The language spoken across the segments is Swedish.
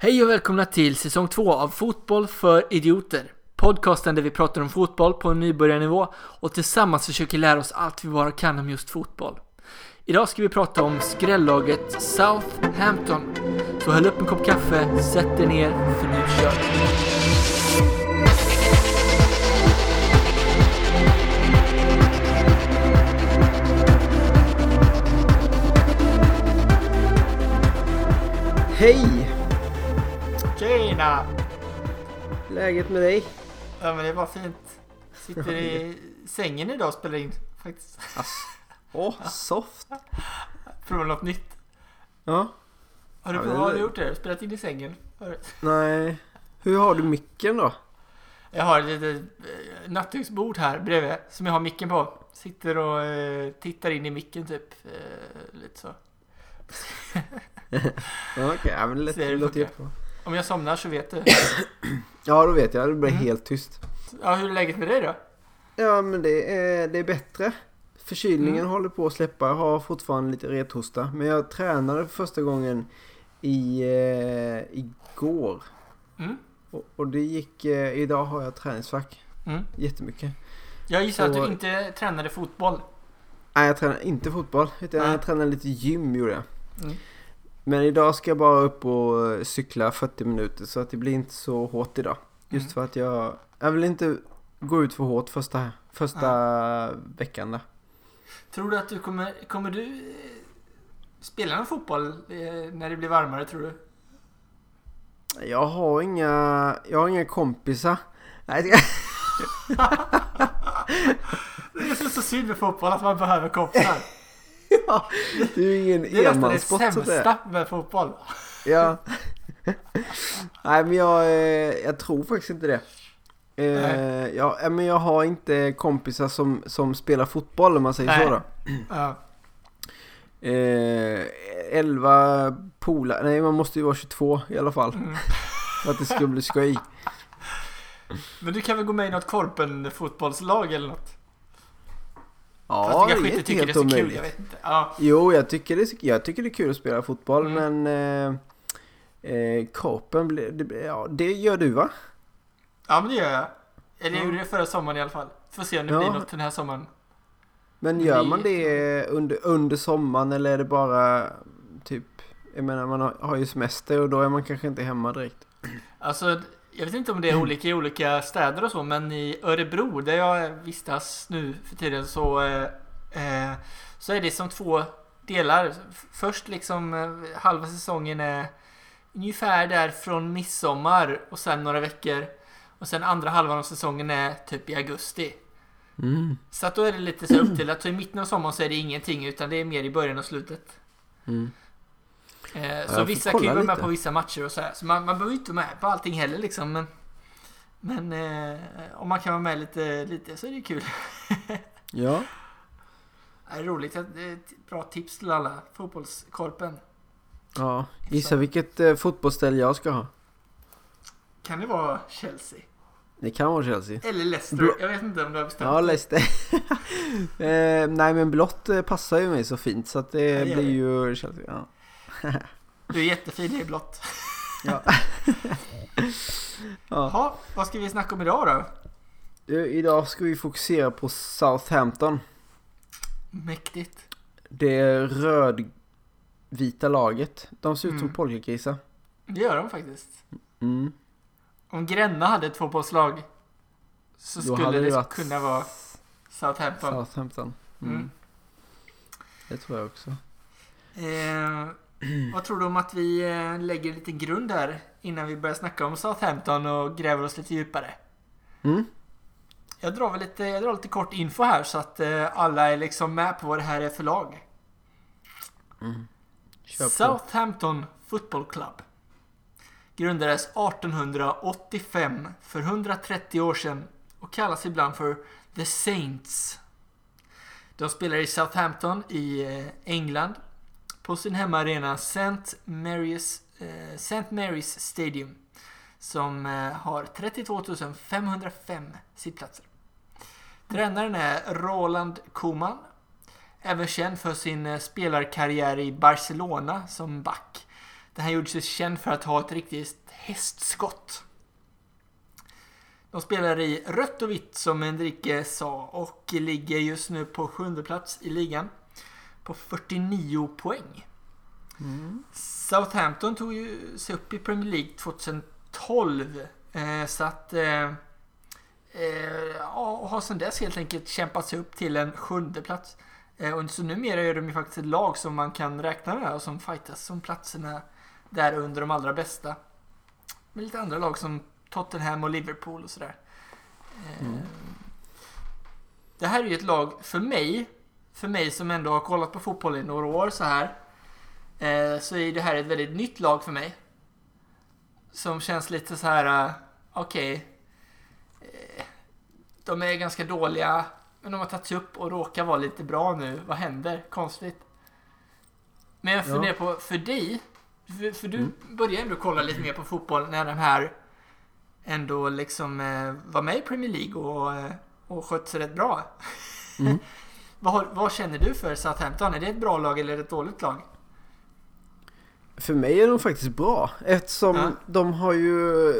Hej och välkomna till säsong 2 av Fotboll för idioter. Podcasten där vi pratar om fotboll på en nybörjarnivå och tillsammans försöker lära oss allt vi bara kan om just fotboll. Idag ska vi prata om skrälllaget Southampton. Så häll upp en kopp kaffe, sätt er ner, för nu kör vi. Hej! Tjena! Läget med dig? Ja men det var fint. Sitter i sängen idag och spelar in faktiskt. Åh, soft! Prova något nytt. Ja, Har du, Ja, har du gjort det? Spelat in i sängen? nej. Hur har du micken då? Jag har ett litet eh, nattduksbord här bredvid som jag har micken på. Sitter och eh, tittar in i micken typ. Eh, lite så. Okej, ja, men det lät- Ser det det låter jättebra. Om jag somnar så vet du. Ja, då vet jag. Det blir Mm. helt tyst. Ja, hur är läget med dig då? Ja, men det är, det är bättre. Förkylningen Mm. håller på att släppa. Jag har fortfarande lite rethosta. Men jag tränade för första gången i, eh, igår. Mm? Och, och det gick... Eh, idag har jag träningsvärk. Mm. Jättemycket. Jag gissar att Så- du inte tränade fotboll. Nej, jag tränar inte fotboll. Utan jag tränar lite gym gjorde jag. Mm. Men idag ska jag bara upp och eh, cykla 40 minuter så att det blir inte så hårt idag. Just Mm. för att jag, jag vill inte gå ut för hårt första, första veckan där. Tror du att du kommer, kommer du eh, spela någon fotboll eh, när det blir varmare tror du? Jag har inga, jag har inga kompisar. Nej, Det är så synd med fotboll att man behöver kompisar. Ja, det är ingen Det är nästan det enmanssport sämsta med fotboll. Ja. Nej men jag, eh, jag tror faktiskt inte det. Eh, Nej. ja, eh, men jag har inte kompisar som, som spelar fotboll om man säger Nej. så då. Ja. Eh, 11 polare, nej man måste ju vara 22 i alla fall. Mm. För att det ska bli skoj. Men du kan väl gå med i något korpen-fotbollslag eller något? Ja, Fast du det är inte det är helt kul, omöjligt. jag vet inte. Ja. Jo, jag tycker, det, är- jag tycker det är kul att spela fotboll Mm. men eh, eh, korpen, blir- det, ja, det gör du va? ja, men det gör jag. Eller jag Ja. gjorde det förra sommaren i alla fall. Får se om det Ja. blir något den här sommaren. Men gör man det under, under sommaren eller är det bara typ, jag menar man har, har ju semester och då är man kanske inte hemma direkt. Alltså, jag vet inte om det är olika i olika städer och så, men i Örebro, där jag vistas nu för tiden, så, eh, eh, så är det som två delar. Först liksom eh, halva säsongen är ungefär där från midsommar och sen några veckor. Och sen andra halvan av säsongen är typ i augusti. Mm. Så att då är det lite så här uppdelat. Så i mitten av sommaren så är det ingenting, utan det är mer i början och slutet. Mm. Eh, så vissa kan ju vara med på vissa matcher och så här. Så man, man behöver ju inte vara med på allting heller liksom. Men, men eh, om man kan vara med lite, lite så är det kul. Ja. Det är roligt. Det är ett bra tips till alla. Fotbollskorpen. ja. Gissa vilket eh, fotbollsställ jag ska ha. Kan det vara Chelsea? Det kan vara Chelsea. Eller Leicester? Blå- Jag vet inte om du har bestämt Ja. Leicester. eh, nej men blått eh, passar ju mig så fint så att det Ja, det blir ju Chelsea. Ja. Du är jättefin i blått. Ja. ja. Jaha, vad ska vi snacka om idag då? Eh, Idag ska vi fokusera på Southampton. Mäktigt. Det rödvita laget. De ser ut som Mm. polkagrisar. Det gör de faktiskt. Mm. Om Gränna hade ett fotbollslag så Då skulle det varit kunna vara Southampton. Southampton. Mm. Mm. Det tror jag också. Eh, vad tror du om att vi eh, lägger lite grund här innan vi börjar snacka om Southampton och gräver oss lite djupare? Mm. Jag drar väl lite, jag drar lite kort info här så att eh, alla är liksom med på vad det här är för lag. På. Southampton Football Club grundades 1885 för 130 år sedan och kallas ibland för The Saints. De spelar i Southampton i eh, England på sin hemmaarena St. Mary's, eh, St. Mary's Stadium som eh, har 32 505 sittplatser. Tränaren är Roland Koeman Även känd för sin eh, spelarkarriär i Barcelona som back. Den här gjorde sig känd för att ha ett riktigt hästskott. De spelar i rött och vitt som Enrique sa och ligger just nu på sjunde plats i ligan. På 49 poäng. Mm. Southampton tog ju sig upp i Premier League 2012. Eh, så att... Eh, eh, och har sedan dess helt enkelt kämpat sig upp till en sjunde plats. Eh, och så numera är de ju faktiskt ett lag som man kan räkna med och som fightas om platserna där under de allra bästa. Med lite andra lag som Tottenham och Liverpool och sådär. Eh, Mm. Det här är ju ett lag, för mig, för mig som ändå har kollat på fotboll i några år så här. Eh, så är det här ett väldigt nytt lag för mig. Som känns lite så här, eh, okej. eh, de är ganska dåliga, men de har tagits upp och råkar vara lite bra nu. Vad händer? Konstigt. Men jag Ja. funderar på, för dig, för, för du Mm. började ändå kolla lite mer på fotboll när de här ändå liksom eh, var med i Premier League och, eh, och skötte sig rätt bra. Mm. vad, vad känner du för Southampton? Är det ett bra lag eller ett dåligt lag? För mig är de faktiskt bra eftersom Ja. de har ju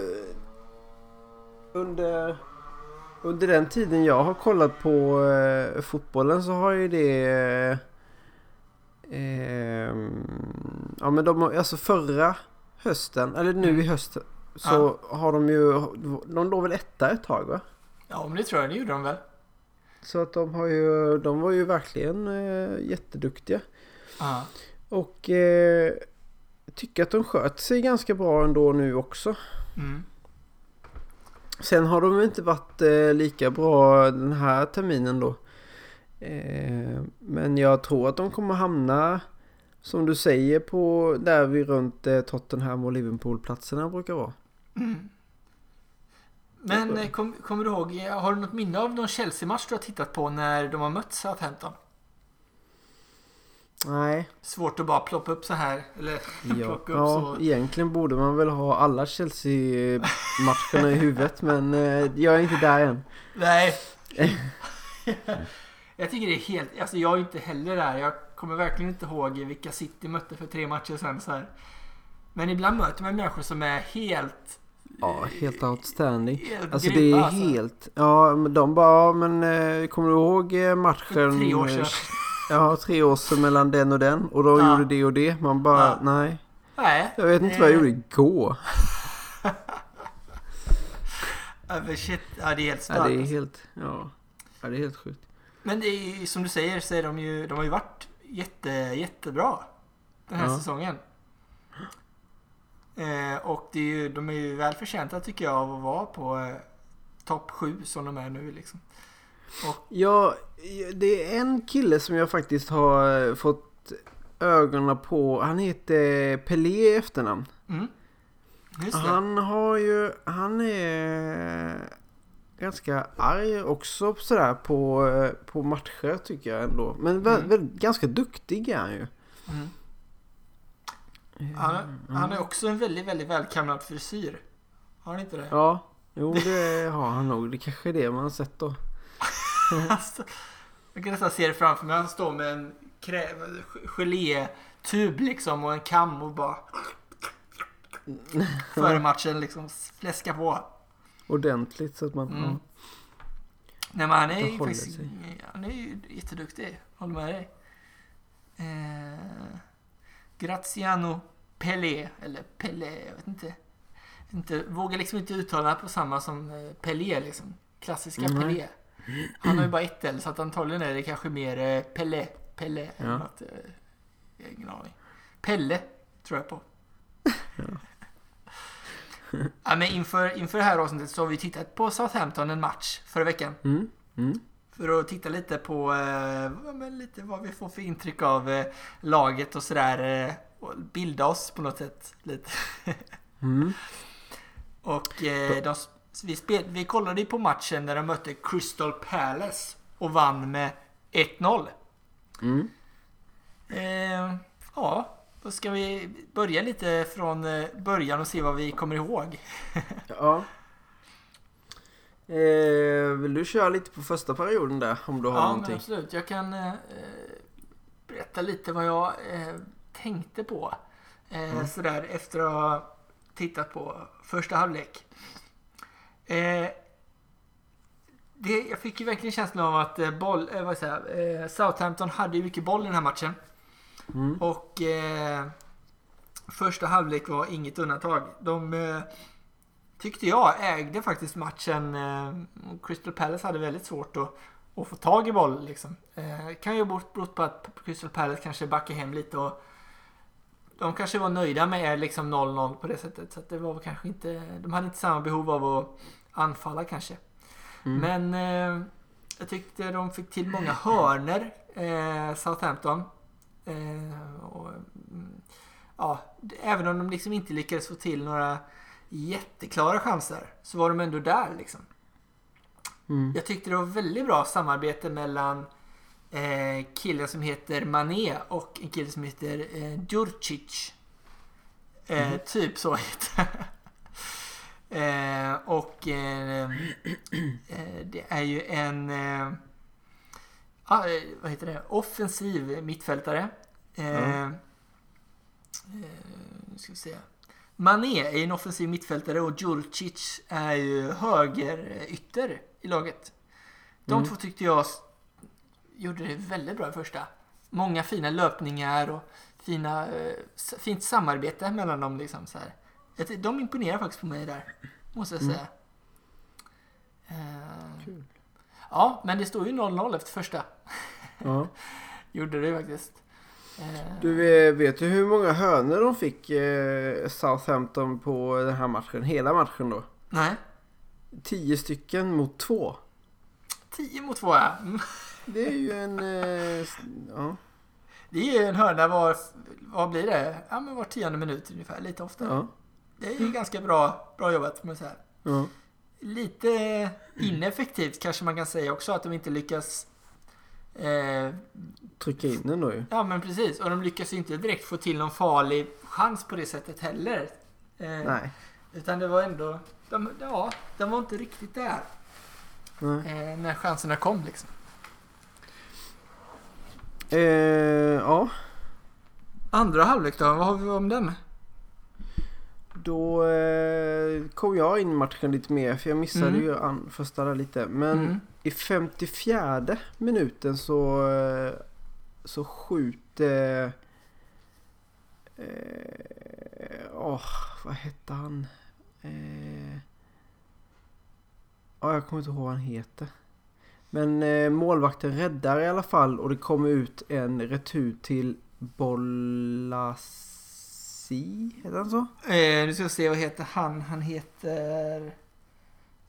under, under den tiden jag har kollat på eh, fotbollen så har ju det eh, ja men de har, alltså förra hösten eller nu Mm. i höst så har de ju de låg väl etta ett tag va? Ja, men det tror jag. Det gjorde de väl? Så att de har ju de var ju verkligen eh, jätteduktiga. Ja. Och eh, tycker att de sköt sig ganska bra ändå nu också. Mm. Sen har de inte varit eh, lika bra den här terminen då. Eh, men jag tror att de kommer hamna som du säger på där vi runt eh, Tottenham och Liverpool-platserna brukar vara. Mm. Men eh, kom, kommer du ihåg, eh, har du något minne av någon Chelsea-match du har tittat på när de har mött Southampton? Nej, Svårt att bara ploppa upp så här. Eller ja, plocka upp ja så. egentligen borde man väl ha alla Chelsea-matcherna i huvudet men eh, jag är inte där än. Nej. jag tycker det är helt... Alltså jag är inte heller där. Jag kommer verkligen inte ihåg vilka City mötte för tre matcher sen så här. Men ibland möter man människor som är helt... Ja, helt outstanding. helt Alltså det är alltså. helt... Ja, men de bara, ja, men eh, kommer du ihåg eh, matchen? Tre år sedan. eh, Ja, tre år sedan mellan den och den. Och de Ja. gjorde det och det. Man bara, Ja. nej. Nej. Jag vet inte vad jag gjorde igår. Ja, men shit. Ja, det är helt Ja, starkt. det är alltså. helt... Ja. ja, det är helt sjukt. Men det är som du säger så är de ju... De har ju varit jätte, jättebra. Den här Ja. säsongen. Eh, och det är ju, de är ju väl förtjänta tycker jag av att vara på eh, topp 7 som de är nu liksom. Ja, det är en kille som jag faktiskt har eh, fått ögonen på. Han heter Pelé i efternamn. Mm. Han har ju, han är ganska arg också sådär på, eh, på matcher tycker jag ändå. Men Mm. väl, ganska duktig är han ju. Mm. Han, är- han är också en väldigt, väldigt välkamnad frisyr. Har han inte det? Ja, jo det har han nog. Det kanske är det man har sett då. Alltså, jag kan nästan se det framför mig. Han står med en krä- gelétub liksom och en kam och bara före matchen liksom fläska på. Ordentligt så att man... Mm. Ja. Nej men han är ju faktiskt, sig. han är ju jätteduktig. Håller med dig. Eh, Graziano Pelé, eller Pelé, jag vet inte. inte. Vågar liksom inte uttala på samma som eh, Pelé liksom. Klassiska Nej. Pelé. Han har ju bara ett L så att antagligen är det kanske mer eh, Pelé, Pelé eller Ja. något. Eh, jag har ingen aning. Pelle tror jag på. ja, men inför, inför det här avsnittet så har vi tittat på Southampton en match förra veckan. Mm. Mm. För att titta lite på eh, lite vad vi får för intryck av eh, laget och sådär. Eh, och bilda oss på något sätt lite. Mm. Och eh, de, vi, spel, vi kollade ju på matchen när de mötte Crystal Palace och vann med 1-0. Mm. Eh, ja, då ska vi börja lite från eh, början och se vad vi kommer ihåg. Ja. Eh, vill du köra lite på första perioden där om du har Ja, någonting? absolut. Jag kan eh, berätta lite vad jag eh, tänkte på. Eh, Mm. Sådär efter att ha tittat på första halvlek. Eh, det, jag fick ju verkligen känslan av att eh, boll, eh, vad säger, eh, Southampton hade ju mycket boll i den här matchen. Mm. Och första halvlek var inget undantag. De tyckte jag ägde faktiskt matchen. Eh, Crystal Palace hade väldigt svårt att, att få tag i boll. Liksom. Eh, kan ju ha berott på att Crystal Palace kanske backade hem lite och de kanske var nöjda med liksom 0-0 på det sättet. Så det var kanske inte, de hade inte samma behov av att anfalla kanske. Mm. Men eh, jag tyckte de fick till många hörner eh, Southampton. Eh, och, mm, ja, även om de liksom inte lyckades få till några jätteklara chanser så var de ändå där liksom. Mm. Jag tyckte det var väldigt bra samarbete mellan eh, killen som heter Mané och en kille som heter eh, Djurcic. Eh, Typ så heter eh, Och eh, eh, det är ju en eh, ah, eh, vad heter det? offensiv mittfältare. Nu ska vi se. Mané är en offensiv mittfältare och Djurcic är ju högerytter i laget. De Mm. två tyckte jag gjorde det väldigt bra i första. Många fina löpningar och fina, eh, fint samarbete mellan dem. Liksom, så här. De imponerar faktiskt på mig där, måste jag Mm. säga. Eh, Kul. Ja, men det står ju 0-0 efter första. Ja. Gjorde det faktiskt. Du eh, vet ju hur många hönor de fick eh, Southampton på den här matchen? Hela matchen då? Nej, Tio stycken mot två. 10 mot 2 ja. Mm. Det är ju en... Eh, ja. Det är ju en hörna var, vad blir det? Ja men var tionde minut ungefär, lite oftare. Ja. Det är ju ganska bra, bra jobbat får man säga. ja. Lite ineffektivt kanske man kan säga också att de inte lyckas eh, Trycka in den då ju. Ja men precis, och de lyckas ju inte direkt få till någon farlig chans på det sättet heller. Eh, Nej. Utan det var ändå, de, ja, de var inte riktigt där eh, när chanserna kom liksom. Eh, ja. Andra halvlek då, vad har vi om den? Då eh, kom jag in i matchen lite mer för jag missade Mm. ju första där lite. Men Mm. i 54 minuten så, eh, så skjuter... Eh, åh, vad hette han? Eh, ja, jag kommer inte ihåg vad han heter. Men eh, målvakten räddar i alla fall och det kommer ut en retur till Bollasi. Heter han så? Eh, nu ska vi se, vad heter han? Han heter...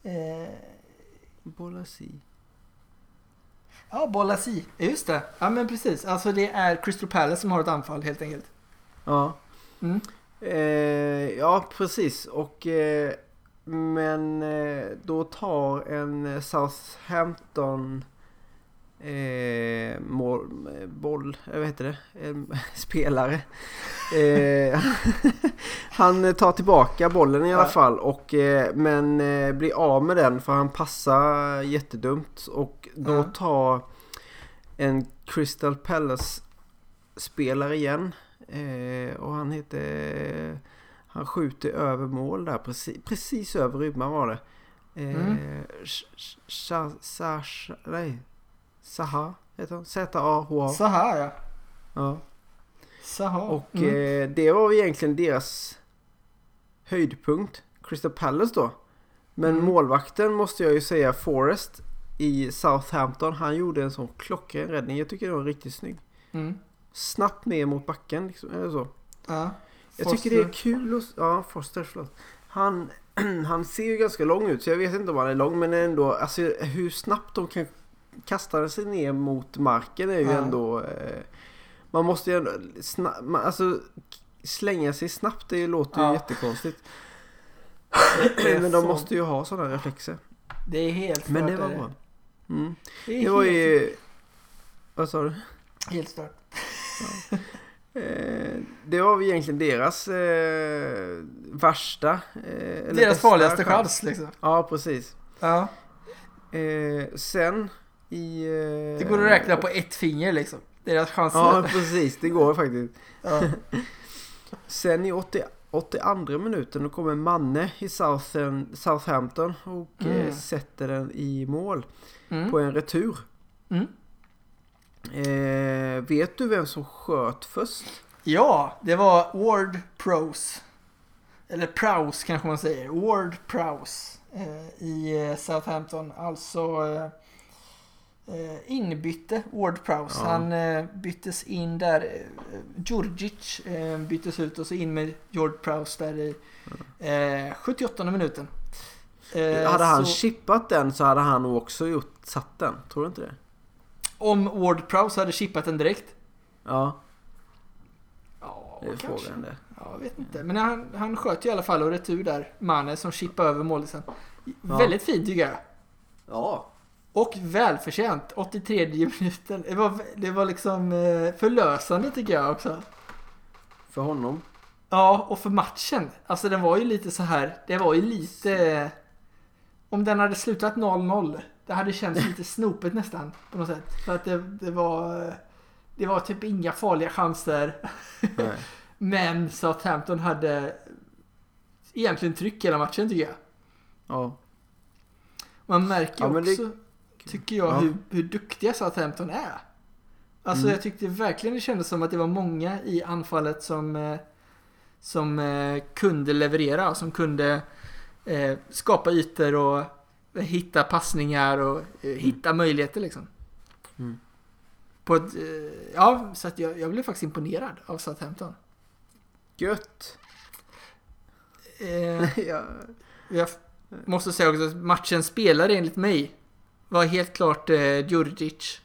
Eh, Bollasi. ja, Bolasi. Just det. Ja men precis. Alltså det är Crystal Palace som har ett anfall helt enkelt. Ja. Mm. Eh, ja, precis. Och, eh, men eh, då tar en Southampton eh, eh, boll, eh, vad heter det, en spelare. Eh, han tar tillbaka bollen i alla fall och eh, men eh, blir av med den för han passar jättedumt och då tar en Crystal Palace spelare igen eh, och han heter han skjuter över mål där precis, precis över ribban var det. Eh, Mm. Sh- Sh- Sha- nej. Saha heter han. Z-A-H-A. Här ja. Ja. Saha. Och mm. eh, det var egentligen deras höjdpunkt. Crystal Palace då. Men Mm. målvakten måste jag ju säga Forrest i Southampton. Han gjorde en sån klockren räddning. Jag tycker det var riktigt snygg. Mm. Snabbt ner mot backen liksom, eller så. Ja. Jag tycker det är kul att... Ja, Foster, förlåt. Han, han ser ju ganska lång ut så jag vet inte om han är lång men ändå alltså hur snabbt de kan kasta sig ner mot marken är ju Ja. ändå... Eh, man måste ju ändå... Sna, man, alltså slänga sig snabbt det låter ju Ja. jättekonstigt. Men de så- måste ju ha sådana reflexer. Det är helt Men det stört, var bra. Mm. Det, Det var ju... Vad sa du? helt stört. Eh, det var väl egentligen deras eh, värsta... Eh, Deras farligaste chans liksom. Ja, precis. Ja. Eh, sen i... Eh, Det går att räkna på ett finger liksom. Deras chanser. Ja, precis. Det går faktiskt. Ja. Sen i 80, 82 minuten då kommer Manne i Southen, Southampton och Mm. eh, sätter den i mål Mm. på en retur. Mm. Eh, vet du vem som sköt först? Ja, det var Ward Prowse. Eller Prowse kanske man säger. Ward Prowse eh, i eh, Southampton. Alltså eh, inbytte Ward Prowse. Ja. Han eh, byttes in där. Eh, Djurdjic eh, byttes ut och så in med Ward Prowse där i eh, 78 minuten. Eh, hade han så chippat den så hade han nog också gjort, satt den. Tror du inte det? om Ward Prowse hade chippat den direkt? Ja, Ja, det är kanske. frågan det. Ja, jag vet inte. Men han, han sköt i alla fall och retur där. Mannen som chippade över målisen. Ja. Väldigt fint tycker jag. Ja. Och välförtjänt. 83 minuten. Det var, det var liksom eh, förlösande tycker jag också. För honom. Ja, och för matchen. Alltså den var ju lite så här. Det var ju lite... Om den hade slutat 0-0. Det hade känts lite snopet nästan. På något sätt. För att det, det var... Det var typ inga farliga chanser. Nej. Men Southampton hade egentligen tryck hela matchen tycker jag. Ja. Man märker Ja, men det- också, tycker jag, Ja. hur, hur duktiga Southampton är. Alltså Mm. jag tyckte verkligen det kändes som att det var många i anfallet som, eh, som eh, kunde leverera, som kunde eh, skapa ytor och hitta passningar och eh, hitta möjligheter liksom. Mm. På ett, ja, så att jag, jag blev faktiskt imponerad av Southampton. Gött. Eh, ja. Jag måste säga också att matchens spelare enligt mig var helt klart eh, Djurdjic.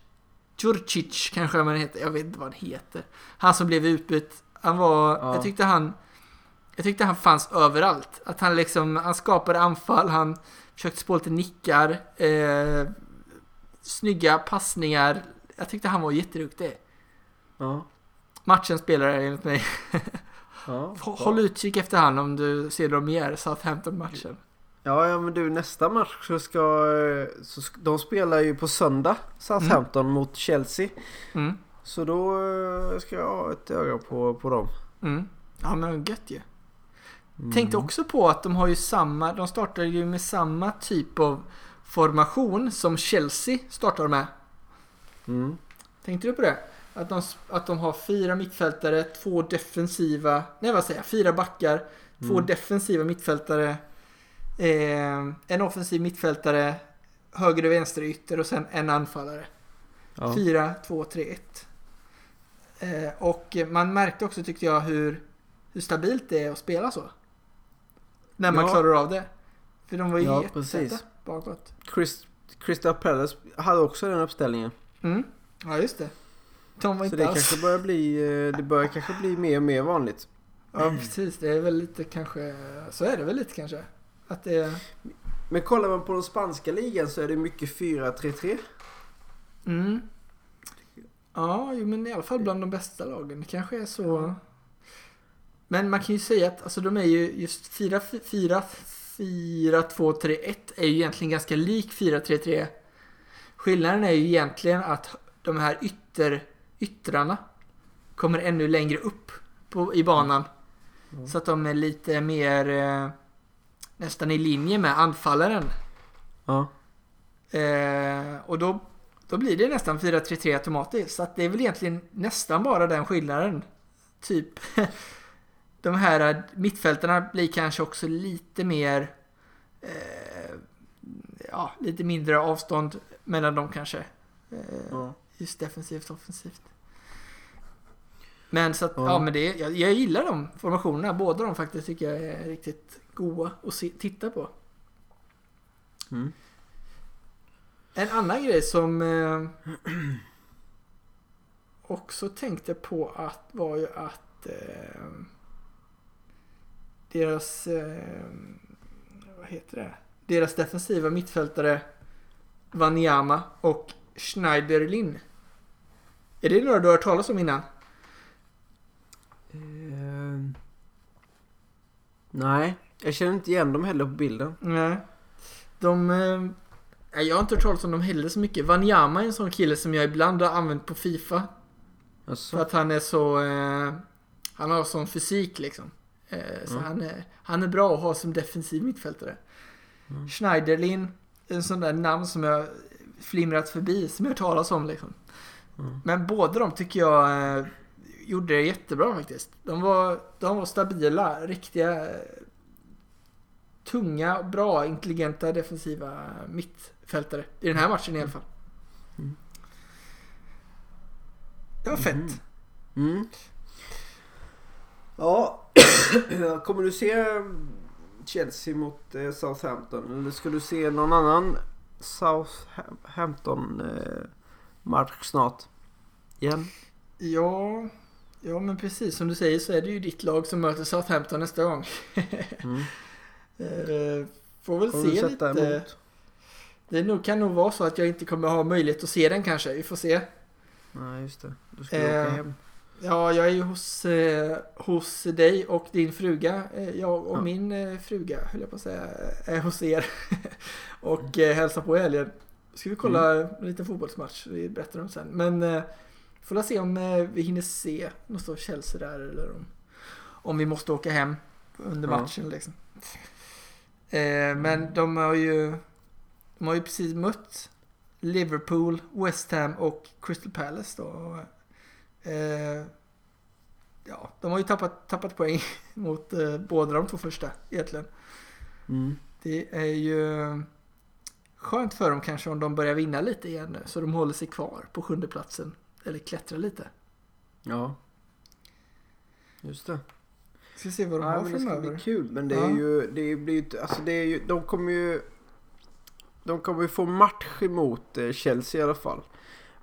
Djurcic kanske man heter. Jag vet inte vad han heter. Han som blev utbytt. Han var... Ja. Jag tyckte han... Jag tyckte han fanns överallt. Att han liksom... Han skapade anfall. Han försökte spå lite nickar. Eh, snygga passningar. Jag tyckte han var jätteduktig. Ja. Matchens spelare enligt mig. Ja. Håll utkik efter han om du ser dem mer Southampton-matchen. Ja, ja, men du nästa match så ska, så. De spelar ju på söndag, Southampton mot Chelsea. Mm. Så då eh, ska jag ha ett öga på, på dem. Mm. Ja men gött ju. Mm. Tänkte också på att de har ju samma, de startar ju med samma typ av formation som Chelsea startar med. Mm. Tänkte du på det? Att de, att de har fyra mittfältare, två defensiva, nej vad säger jag, fyra backar, två Mm. defensiva mittfältare, eh, en offensiv mittfältare, höger och vänster ytter och sen en anfallare. Ja. 4, 2, 3, 1. Eh, och man märkte också tyckte jag hur, hur stabilt det är att spela så. När man Ja. klarar av det. För de var ju Ja, jättetäta bakåt. Chris, Crystal Palace hade också den uppställningen. Mm. Ja, just det. De var Så inte det alls... kanske börjar bli, eh, det börjar kanske bli mer och mer vanligt. Ja, precis. Det är väl lite kanske... Så är det väl lite kanske. Att det... Men kollar man på den spanska ligan så är det mycket 4-3-3. Mm. Ja, men i alla fall bland de bästa lagen. Det kanske är så... Men man kan ju säga att alltså, de är ju just 4, 4, 4, 2, 3, 1 är ju egentligen ganska lik 4, 3, 3. Skillnaden är ju egentligen att de här ytter, yttrarna kommer ännu längre upp på, i banan. Mm. Så att de är lite mer eh, nästan i linje med anfallaren. Ja. Eh, och då, då blir det nästan 4-3-3 automatiskt. Så att det är väl egentligen nästan bara den skillnaden. Typ. De här mittfältarna blir kanske också lite mer... Eh, ja, lite mindre avstånd mellan dem kanske. Eh, ja. Just defensivt och offensivt. Men så att, ja, Ja. men det, jag, jag gillar de formationerna. Båda de faktiskt tycker jag är riktigt goa att se, titta på. Mm. En annan grej som eh, också tänkte på att var ju att eh, deras eh, vad heter det? Deras defensiva mittfältare Wanyama och Schneiderlin. Är det några du har hört talas om innan? Ehm. nej, jag känner inte igen dem heller på bilden. Nej. De... Eh, jag har inte hört talas om dem heller så mycket. Wanyama är en sån kille som jag ibland har använt på Fifa. Alltså, För att han är så... Eh, Han har sån fysik liksom. Eh, så Mm. han, är, han är bra att ha som defensiv mittfältare. Mm. Schneiderlin, en sån där namn som jag flimrat förbi, som jag hört talas om liksom. Mm. Men båda de tycker jag eh, gjorde det jättebra faktiskt. De var, de var stabila, riktiga eh, tunga, bra, intelligenta defensiva mittfältare. I den här matchen i alla fall. Mm. Det var fett. Mm. Mm. Ja, kommer du se Chelsea mot eh, Southampton? Eller ska du se någon annan Southampton eh, snart? Igen? Ja, ja, men precis som du säger så är det ju ditt lag som möter Southampton nästa gång. Mm. Eh, Får väl du se lite. emot? Det nog, kan nog vara så att jag inte kommer ha möjlighet att se den kanske. Vi får se. Nej, just det. Du ska Eh, åka hem. Ja, jag är ju hos, eh, hos dig och din fruga. Eh, jag och Ja. min eh, fruga, höll jag på att säga, är hos er. och eh, hälsar på i helgen. Ska vi kolla Mm. en liten fotbollsmatch. Vi berättar om sen. Men eh, får se om eh, vi hinner se något av Chelsea där eller om, om vi måste åka hem under Ja. matchen liksom. Eh, men de har ju de har ju precis mött Liverpool, West Ham och Crystal Palace då. Eh, ja, de har ju tappat, tappat poäng mot eh, båda de två första egentligen. Mm. Det är ju skönt för dem kanske om de börjar vinna lite igen nu så de håller sig kvar på sjunde platsen Eller klättrar lite. Ja. Just det. Ska se vad de Ja, har men det ska framöver. bli kul. Men det är Ja. ju, det blir ju, alltså det är ju, de kommer ju, de kommer ju få match emot eh, Chelsea i alla fall.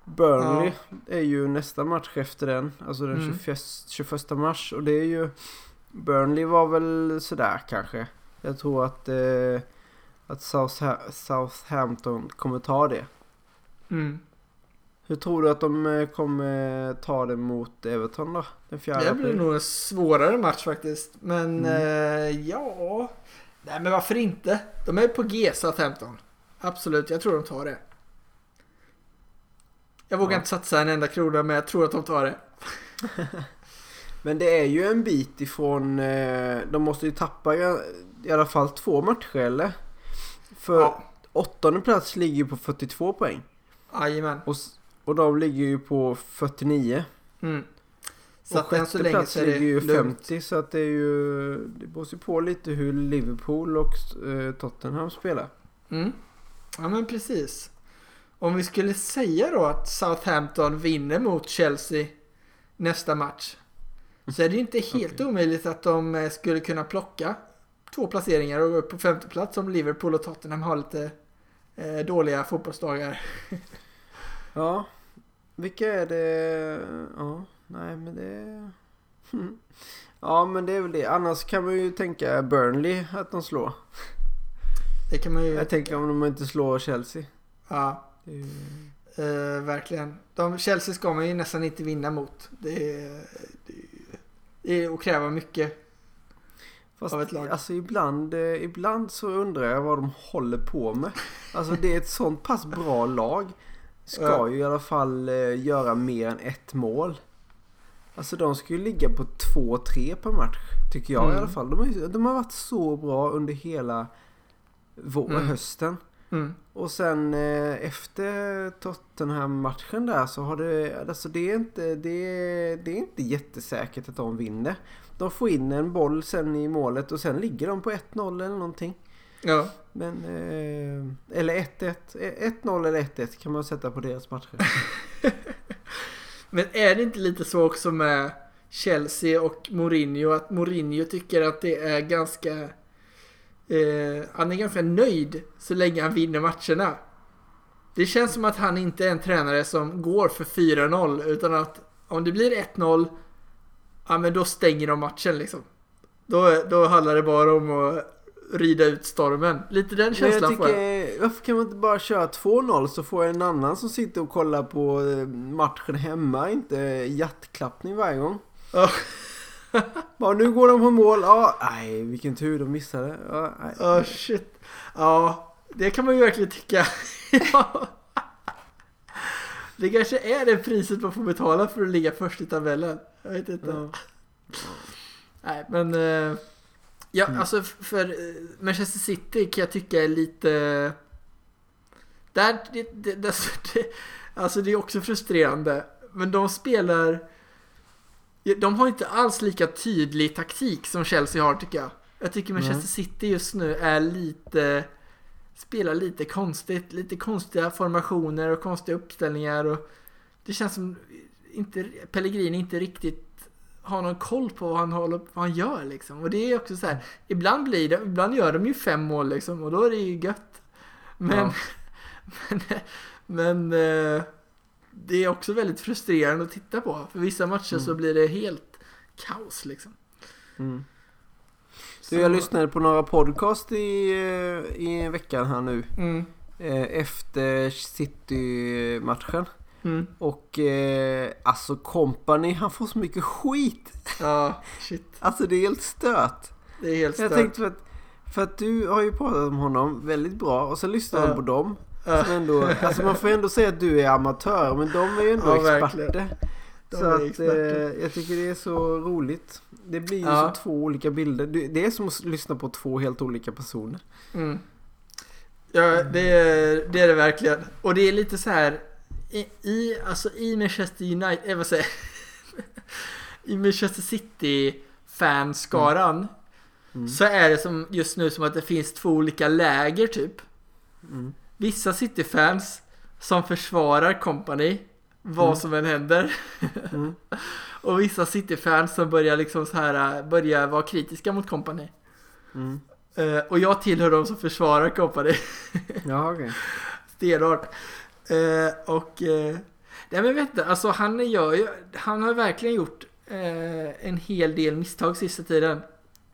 Burnley är ju nästa match efter den, alltså den Mm. 21, 21 mars. Och det är ju, Burnley var väl sådär kanske. Jag tror att, eh, att Southa- Southampton kommer ta det. Mm. Hur tror du att de eh, kommer ta det mot Everton då? Den 4 Det blir nog en svårare match faktiskt. Men Mm. eh, ja... Nej men varför inte? De är på G Southampton. Absolut, jag tror de tar det. Jag vågar Ja. inte satsa en enda krona men jag tror att de tar det. Men det är ju en bit ifrån, eh, de måste ju tappa i, alla fall två matcher eller? För Ja, åttonde plats ligger på 42 poäng. jajamän. Och, och de ligger ju på 49. Mm. Så och så sjätte länge plats så är det ligger ju lugnt. 50 så att det är ju, det ju på lite hur Liverpool och eh, Tottenham spelar. Mm. Ja men precis. Om vi skulle säga då att Southampton vinner mot Chelsea nästa match. Så är det ju inte helt Okej. omöjligt att de eh, skulle kunna plocka två placeringar och gå upp på femte plats om Liverpool och Tottenham har lite eh, dåliga fotbollsdagar. Ja, vilka är det? Ja, nej men det... Ja men det är väl det. Annars kan man ju tänka Burnley att de slår. Det kan man ju... Jag tänker om de inte slår Chelsea. Ja, ju... eh, verkligen. De, Chelsea ska man ju nästan inte vinna mot. Det är, det är, det är att kräva mycket. Fast Av ett lag. alltså ibland, eh, ibland så undrar jag vad de håller på med. Alltså det är ett sånt pass bra lag. Ska ju i alla fall eh, göra mer än ett mål. Alltså de ska ju ligga på 2-3 per match. Tycker jag i Mm. alla fall. De har, de har varit så bra under hela vår, Mm. hösten. Mm. Och sen eh, efter Tottenham-matchen där så har det, alltså det är inte, det är, det är inte jättesäkert att de vinner. De får in en boll sen i målet och sen ligger de på 1-0 eller någonting. Ja. Men, eh, eller 1-1. 1-0 eller 1-1 kan man sätta på deras matcher. Men är det inte lite så också med Chelsea och Mourinho att Mourinho tycker att det är ganska... Eh, han är ganska nöjd så länge han vinner matcherna. Det känns som att han inte är en tränare som går för 4-0 utan att om det blir 1-0 Ja men då stänger de matchen liksom. Då, då handlar det bara om att rida ut stormen. Lite den Men jag känslan får jag. varför kan man inte bara köra 2-0 så får en annan som sitter och kollar på eh, matchen hemma inte hjärtklappning varje gång. Ja. Bara, nu går de på mål. Ja, nej vilken tur de missade. Ja, nej. Ja, shit. Ja, det kan man ju verkligen tycka. Ja. Det kanske är det priset man får betala för att ligga först i tabellen. Jag vet inte. Ja. Nej, men... eh, ja, Mm. alltså för eh, Manchester City kan jag tycka är lite... Där, det, det, det, alltså det är också frustrerande. Men de spelar... De har inte alls lika tydlig taktik som Chelsea har tycker jag. Jag tycker Manchester Nej. City just nu är lite... Spelar lite konstigt. Lite konstiga formationer och konstiga uppställningar. Och det känns som inte, Pellegrini inte riktigt har någon koll på vad han, håller, vad han gör liksom. Och det är också så här, ibland blir det, ibland gör de ju fem mål liksom och då är det ju gött. Men, Ja. men, men eh, det är också väldigt frustrerande att titta på. För vissa matcher så Mm. blir det helt kaos liksom. Mm. Så, Du, jag lyssnade på några podcast i, eh, i veckan här nu. Mm, eh, Efter City-matchen. Mm, Och eh, alltså Company, han får så mycket skit. ja, shit. Alltså det är helt stört. Det är helt Jag stört. tänkte för att, för att du har ju pratat om honom väldigt bra och så lyssnar Ja. på dem. Som ändå, alltså man får ändå säga att du är amatör men de är ju ändå Ja, verkligen. experter. De så att eh, jag tycker det är så roligt. Det blir ju Ja. så två olika bilder. Det är som att lyssna på två helt olika personer. Mm. Ja, det är, det är det verkligen. Och det är lite så här i, i, alltså i Manchester United, eh, vad säger? I Manchester City fanskaran Mm. så är det som just nu som att det finns två olika läger typ. Mm. Vissa City-fans som försvarar company vad Mm. som än händer. Mm. Och vissa City-fans som börjar liksom så här börjar vara kritiska mot company. Mm. Eh, och jag tillhör de som försvarar company. Ja, okej. Stenhårt. Eh, och... Eh, nej men vet inte, alltså han gör ju... Han har verkligen gjort eh, en hel del misstag sista tiden.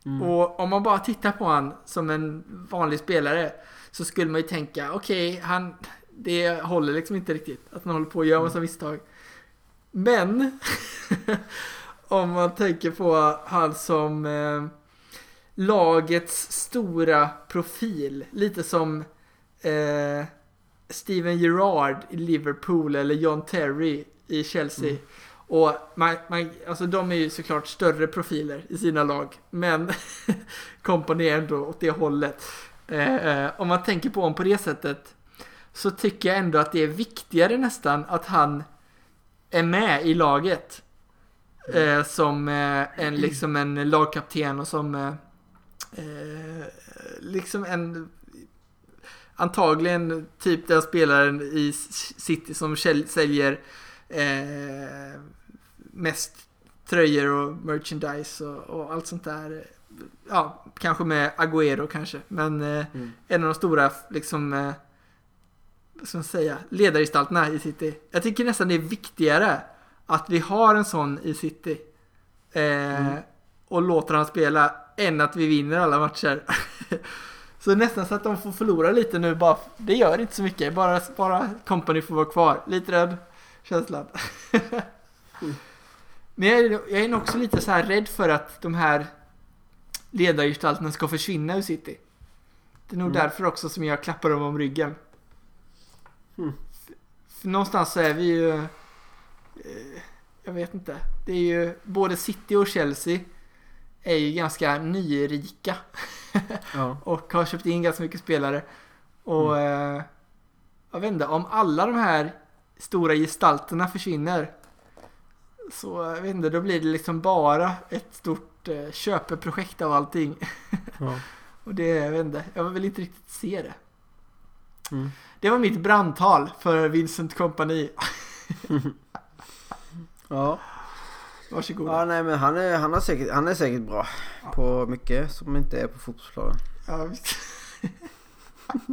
Mm. Och om man bara tittar på han som en vanlig spelare så skulle man ju tänka, okej, han... Det håller liksom inte riktigt att han håller på att göra massa misstag. Men... om man tänker på han som eh, lagets stora profil. Lite som eh, Steven Gerrard i Liverpool eller John Terry i Chelsea. Mm. Och man, man, alltså de är ju såklart större profiler i sina lag. Men Company är ändå åt det hållet. Eh, eh, om man tänker på honom på det sättet så tycker jag ändå att det är viktigare nästan att han är med i laget. Eh, som eh, en, liksom en lagkapten och som eh, eh, liksom en antagligen typ den spelaren i City som säljer eh, mest tröjor och merchandise och, och allt sånt där. Ja, kanske med Agüero kanske, men eh, Mm. en av de stora liksom eh, vad ska man säga, ledargestalterna i City. Jag tycker nästan det är viktigare att vi har en sån i City eh, Mm. och låter han spela än att vi vinner alla matcher. så nästan så att de får förlora lite nu bara. Det gör inte så mycket, bara, bara company får vara kvar. Lite rädd känslan. Men jag är, jag är nog också lite så här rädd för att de här ledargestalterna ska försvinna ur City. Det är nog Mm. därför också som jag klappar dem om ryggen. Mm. För, för någonstans så är vi ju... Eh, jag vet inte. Det är ju både City och Chelsea är ju ganska nyrika. Ja. och har köpt in ganska mycket spelare. Och eh, jag vet inte, om alla de här stora gestalterna försvinner så jag vet inte, då blir det liksom bara ett stort eh, köpeprojekt av allting. Ja. Och det, jag vet inte, jag vill inte riktigt se det. Mm. Det var mitt brandtal för Vincent Company. Ja. Varsågoda. ja, nej men han är, han, har säkert, han är säkert bra på mycket som inte är på fotbollsplanen. Ja, visst.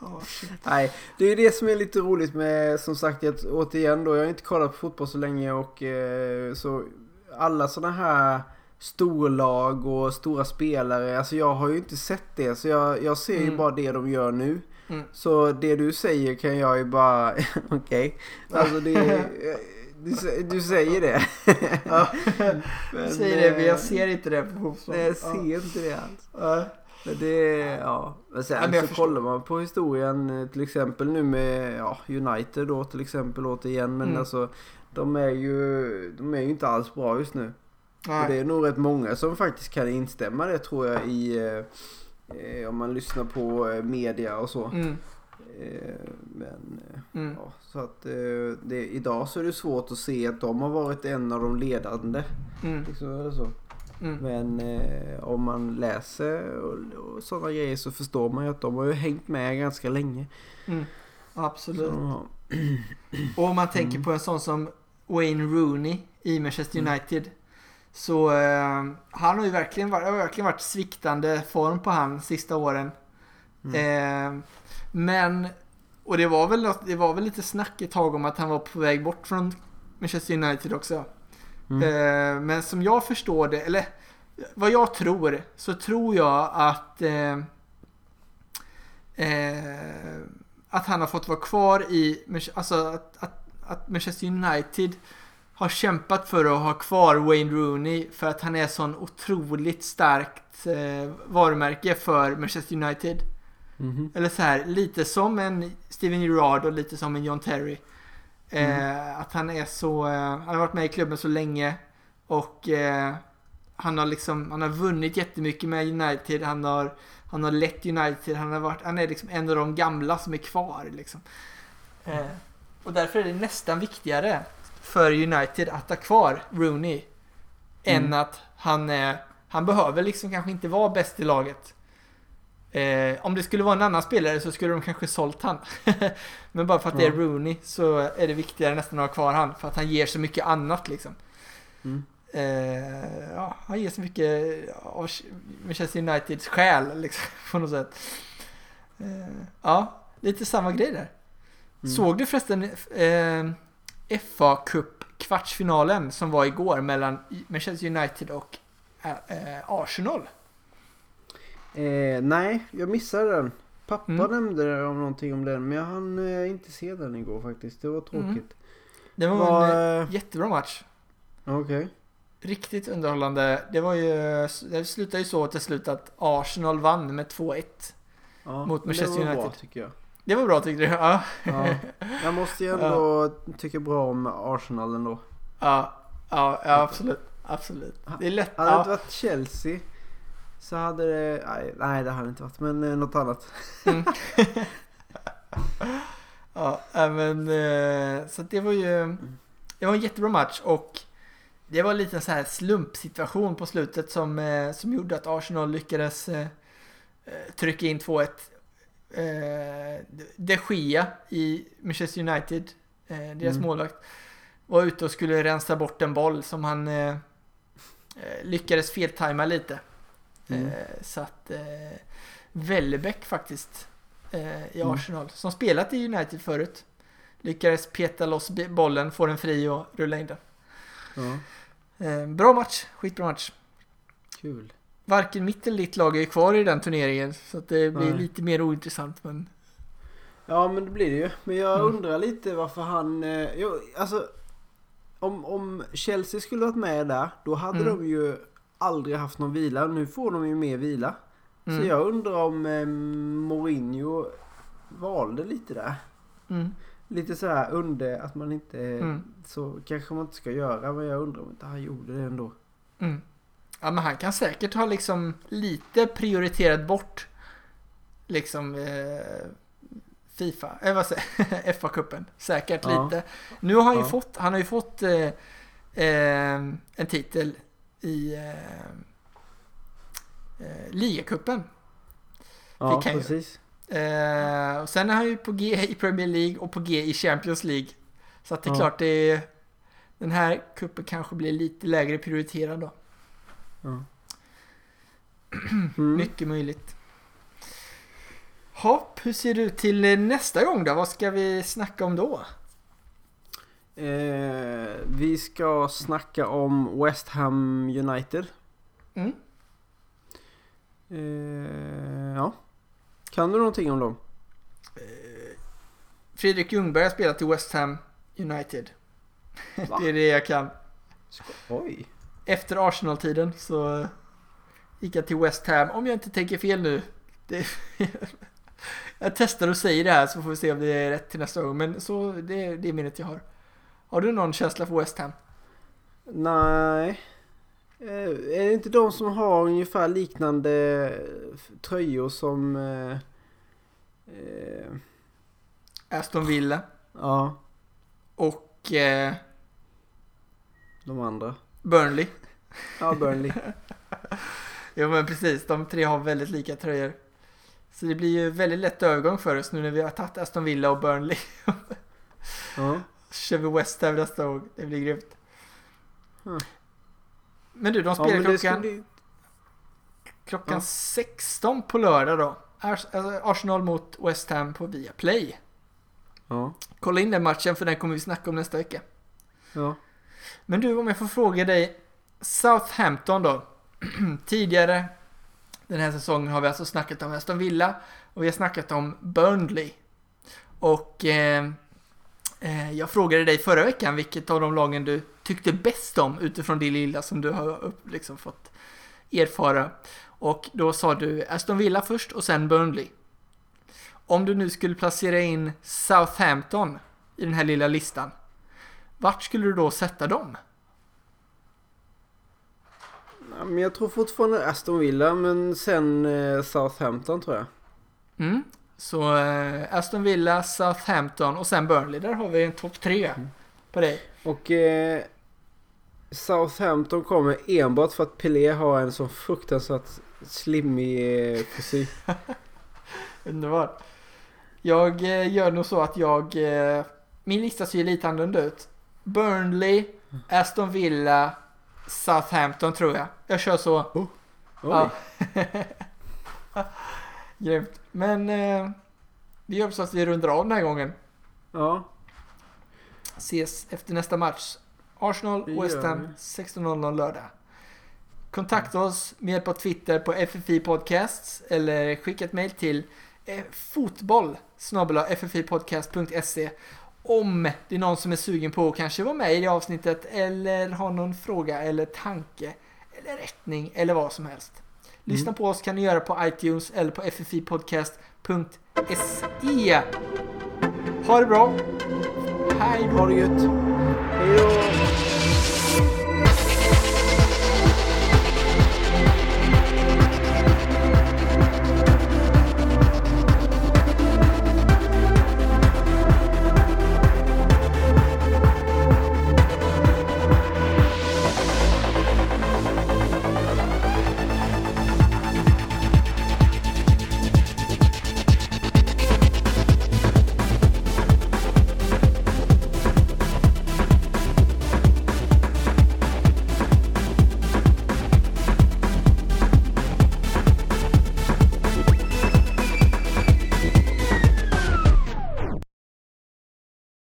Ja, shit. Nej, det är det som är lite roligt med som sagt att återigen då, jag har inte kollat på fotboll så länge och eh, så alla sådana här storlag och stora spelare, alltså jag har ju inte sett det så jag, jag ser ju Mm. bara det de gör nu. Mm. Så det du säger kan jag ju bara, okej, alltså det, du, du säger det. Ja. Men, säger det, men eh, jag ser inte det på fotboll. Nej, jag Ja. ser inte det alls. Ja. Men det, ja. Men sen Ja, men så förstår. kollar man på historien eh, till exempel nu med ja, United då till exempel återigen. Men Mm. alltså de är ju, de är ju inte alls bra just nu. Och det är nog rätt många som faktiskt kan instämma det tror jag i eh, eh om man lyssnar på eh, media och så. Mm. Eh, men eh, Mm. ja, så att eh, det, idag så är det svårt att se att de har varit en av de ledande. Mm. Liksom, så. Mm. Men eh, om man läser och, och sådana grejer så förstår man ju att de har ju hängt med ganska länge. Mm. Absolut. har, Och om man tänker Mm. på en sån som Wayne Rooney i Manchester Mm. United. Så eh, han har ju verkligen varit, har verkligen varit sviktande form på han sista åren. Mm. Eh, men, och det var, väl, det var väl lite snack ett tag om att han var på väg bort från Manchester United också. Mm. Eh, men som jag förstår det, eller vad jag tror, så tror jag att eh, eh, att han har fått vara kvar i, alltså att, att, att Manchester United har kämpat för att ha kvar Wayne Rooney för att han är sån otroligt starkt eh, varumärke för Manchester United. Mhm. Eller så här, lite som en Steven Gerrard och lite som en John Terry. Eh, att han är så, eh, han har varit med i klubben så länge och eh, han har liksom, han har vunnit jättemycket med United, han har, han har lett United, han har varit, han är liksom en av de gamla som är kvar liksom. Eh, och därför är det nästan viktigare för United att ha kvar Rooney än Mm. att han han behöver liksom kanske inte vara bäst i laget. Eh, om det skulle vara en annan spelare så skulle de kanske sålt han. Men bara för att det är. Rooney så är det viktigare nästan att ha kvar han. För att han ger så mycket annat liksom. Mm. Eh, ja, han ger så mycket av Manchester Uniteds själ liksom, på något sätt. Eh, ja, lite samma grej där. Mm. Såg du förresten eh, FA Cup kvartsfinalen som var igår mellan Manchester United och eh, Arsenal? Eh, nej, jag missade den. Pappa Mm. nämnde om någonting om den men jag hann eh, inte se den igår faktiskt. Det var tråkigt. Det var Vad, en eh, eh, jättebra match. Okej. Riktigt underhållande. Det var ju, det slutade ju så till slut att Arsenal vann med 2-1. Ja, Mot Manchester det var bra United. tycker jag. Det var bra tyckte du? Ja. Ja. Jag måste ju ändå tycka bra om Arsenal ändå. Ja, ja, ja absolut. Absolut. Det är lätt. Hade det Ja. inte varit Chelsea så hade det... Nej, det hade det inte varit. Men eh, något annat. Mm. ja, men eh, så det var ju det var en jättebra match och det var lite så här slumpsituation på slutet som, eh, som gjorde att Arsenal lyckades trycka in 2-1. Eh, De Gea i Manchester United, deras Mm. målvakt, var ute och skulle rensa bort en boll som han lyckades feltajma lite. Mm. Eh, så att eh, Wellebeck faktiskt eh, i Mm. Arsenal, som spelat i United förut, lyckades peta loss bollen, få den fri och rulla in den. Eh, bra match, skitbra match. kul. Varken mitt eller ditt lag är kvar i den turneringen, så att det blir Nej. lite mer ointressant. Men Ja men det blir det ju. Men jag Mm. undrar lite varför han... Jo, alltså... Om, om Chelsea skulle varit med där, då hade Mm. de ju aldrig haft någon vila. Nu får de ju mer vila. mm, Så jag undrar om eh, Mourinho valde lite där. mm, Lite så här under att man inte... Mm. Så kanske man inte ska göra. Men jag undrar om inte han gjorde det ändå. mm. Ja, men han kan säkert ha liksom lite prioriterat bort liksom eh, Fifa, eh, vad säger FA-cupen. Säkert Ja. lite. Nu har han ju Ja. fått, han har ju fått eh, eh, en titel i eh, eh, ligacupen. Ja kan ju- precis. Eh, och sen är han ju på G i Premier League och på G i Champions League. Så att det är Ja. klart det är, den här kuppen kanske blir lite lägre prioriterad då. Ja. Mm. Mycket möjligt. Hopp, hur ser det ut till eh, nästa gång då? Vad ska vi snacka om då? Eh, vi ska snacka om West Ham United. Mm. Eh, ja. Kan du någonting om dem? Eh, Fredrik Ljungberg har spelat i West Ham United. Va? det är det jag kan. Oj. Efter Arsenal-tiden så gick jag till West Ham, om jag inte tänker fel nu. Det, jag testar och säger det här så får vi se om det är rätt till nästa gång. Men så, det, det är minnet jag har. Har du någon känsla för West Ham? Nej. Eh, är det inte de som har ungefär liknande tröjor som... Eh, eh, Aston Villa ja, och eh, de andra. Burnley. Ja, Burnley. Jo men precis, de tre har väldigt lika tröjor. Så det blir ju väldigt lätt övergång för oss nu när vi har tagit Aston Villa och Burnley. ja. Kör vi West Ham nästa gång. Det blir grymt. Mm. Men du, de ja spelar ska klockan, bli... klockan Ja. 16 på lördag då. Alltså Arsenal mot West Ham på Viaplay. Ja. Kolla in den matchen för den kommer vi snacka om nästa vecka. Ja. Men du, om jag får fråga dig. Southampton då. Tidigare den här säsongen har vi alltså snackat om Aston Villa och vi har snackat om Burnley. Och eh, jag frågade dig förra veckan vilket av de lagen du tyckte bäst om utifrån det lilla som du har liksom fått erfara. Och då sa du Aston Villa först och sen Burnley. Om du nu skulle placera in Southampton i den här lilla listan. Vart skulle du då sätta dem? Jag tror fortfarande Aston Villa men sen eh, Southampton tror jag. Mm. Så eh, Aston Villa, Southampton och sen Burnley. Där har vi en topp tre på dig. Och eh, Southampton kommer enbart för att Pelé har en så fruktansvärt slimmig eh, frisyr. Underbart. Jag eh, gör nog så att jag... Eh, min lista ser lite annorlunda ut. Burnley, Aston Villa, Southampton tror jag. Jag kör så. Oj. Ja. Grymt. Men eh, vi gör så att vi rundar av den här gången. ja. Ses efter nästa match. Arsenal, Det gör West Ham, vi. 16.00 lördag. Kontakta oss med hjälp av Twitter på FFI Podcasts eller skicka ett mejl till eh, fotboll ffipodcast.se om det är någon som är sugen på att kanske vara med i det avsnittet eller har någon fråga eller tanke eller rättning eller vad som helst. Lyssna på oss kan ni göra på iTunes eller på ffipodcast.se. Ha det bra! Hej då! Ha det gött. Hej då.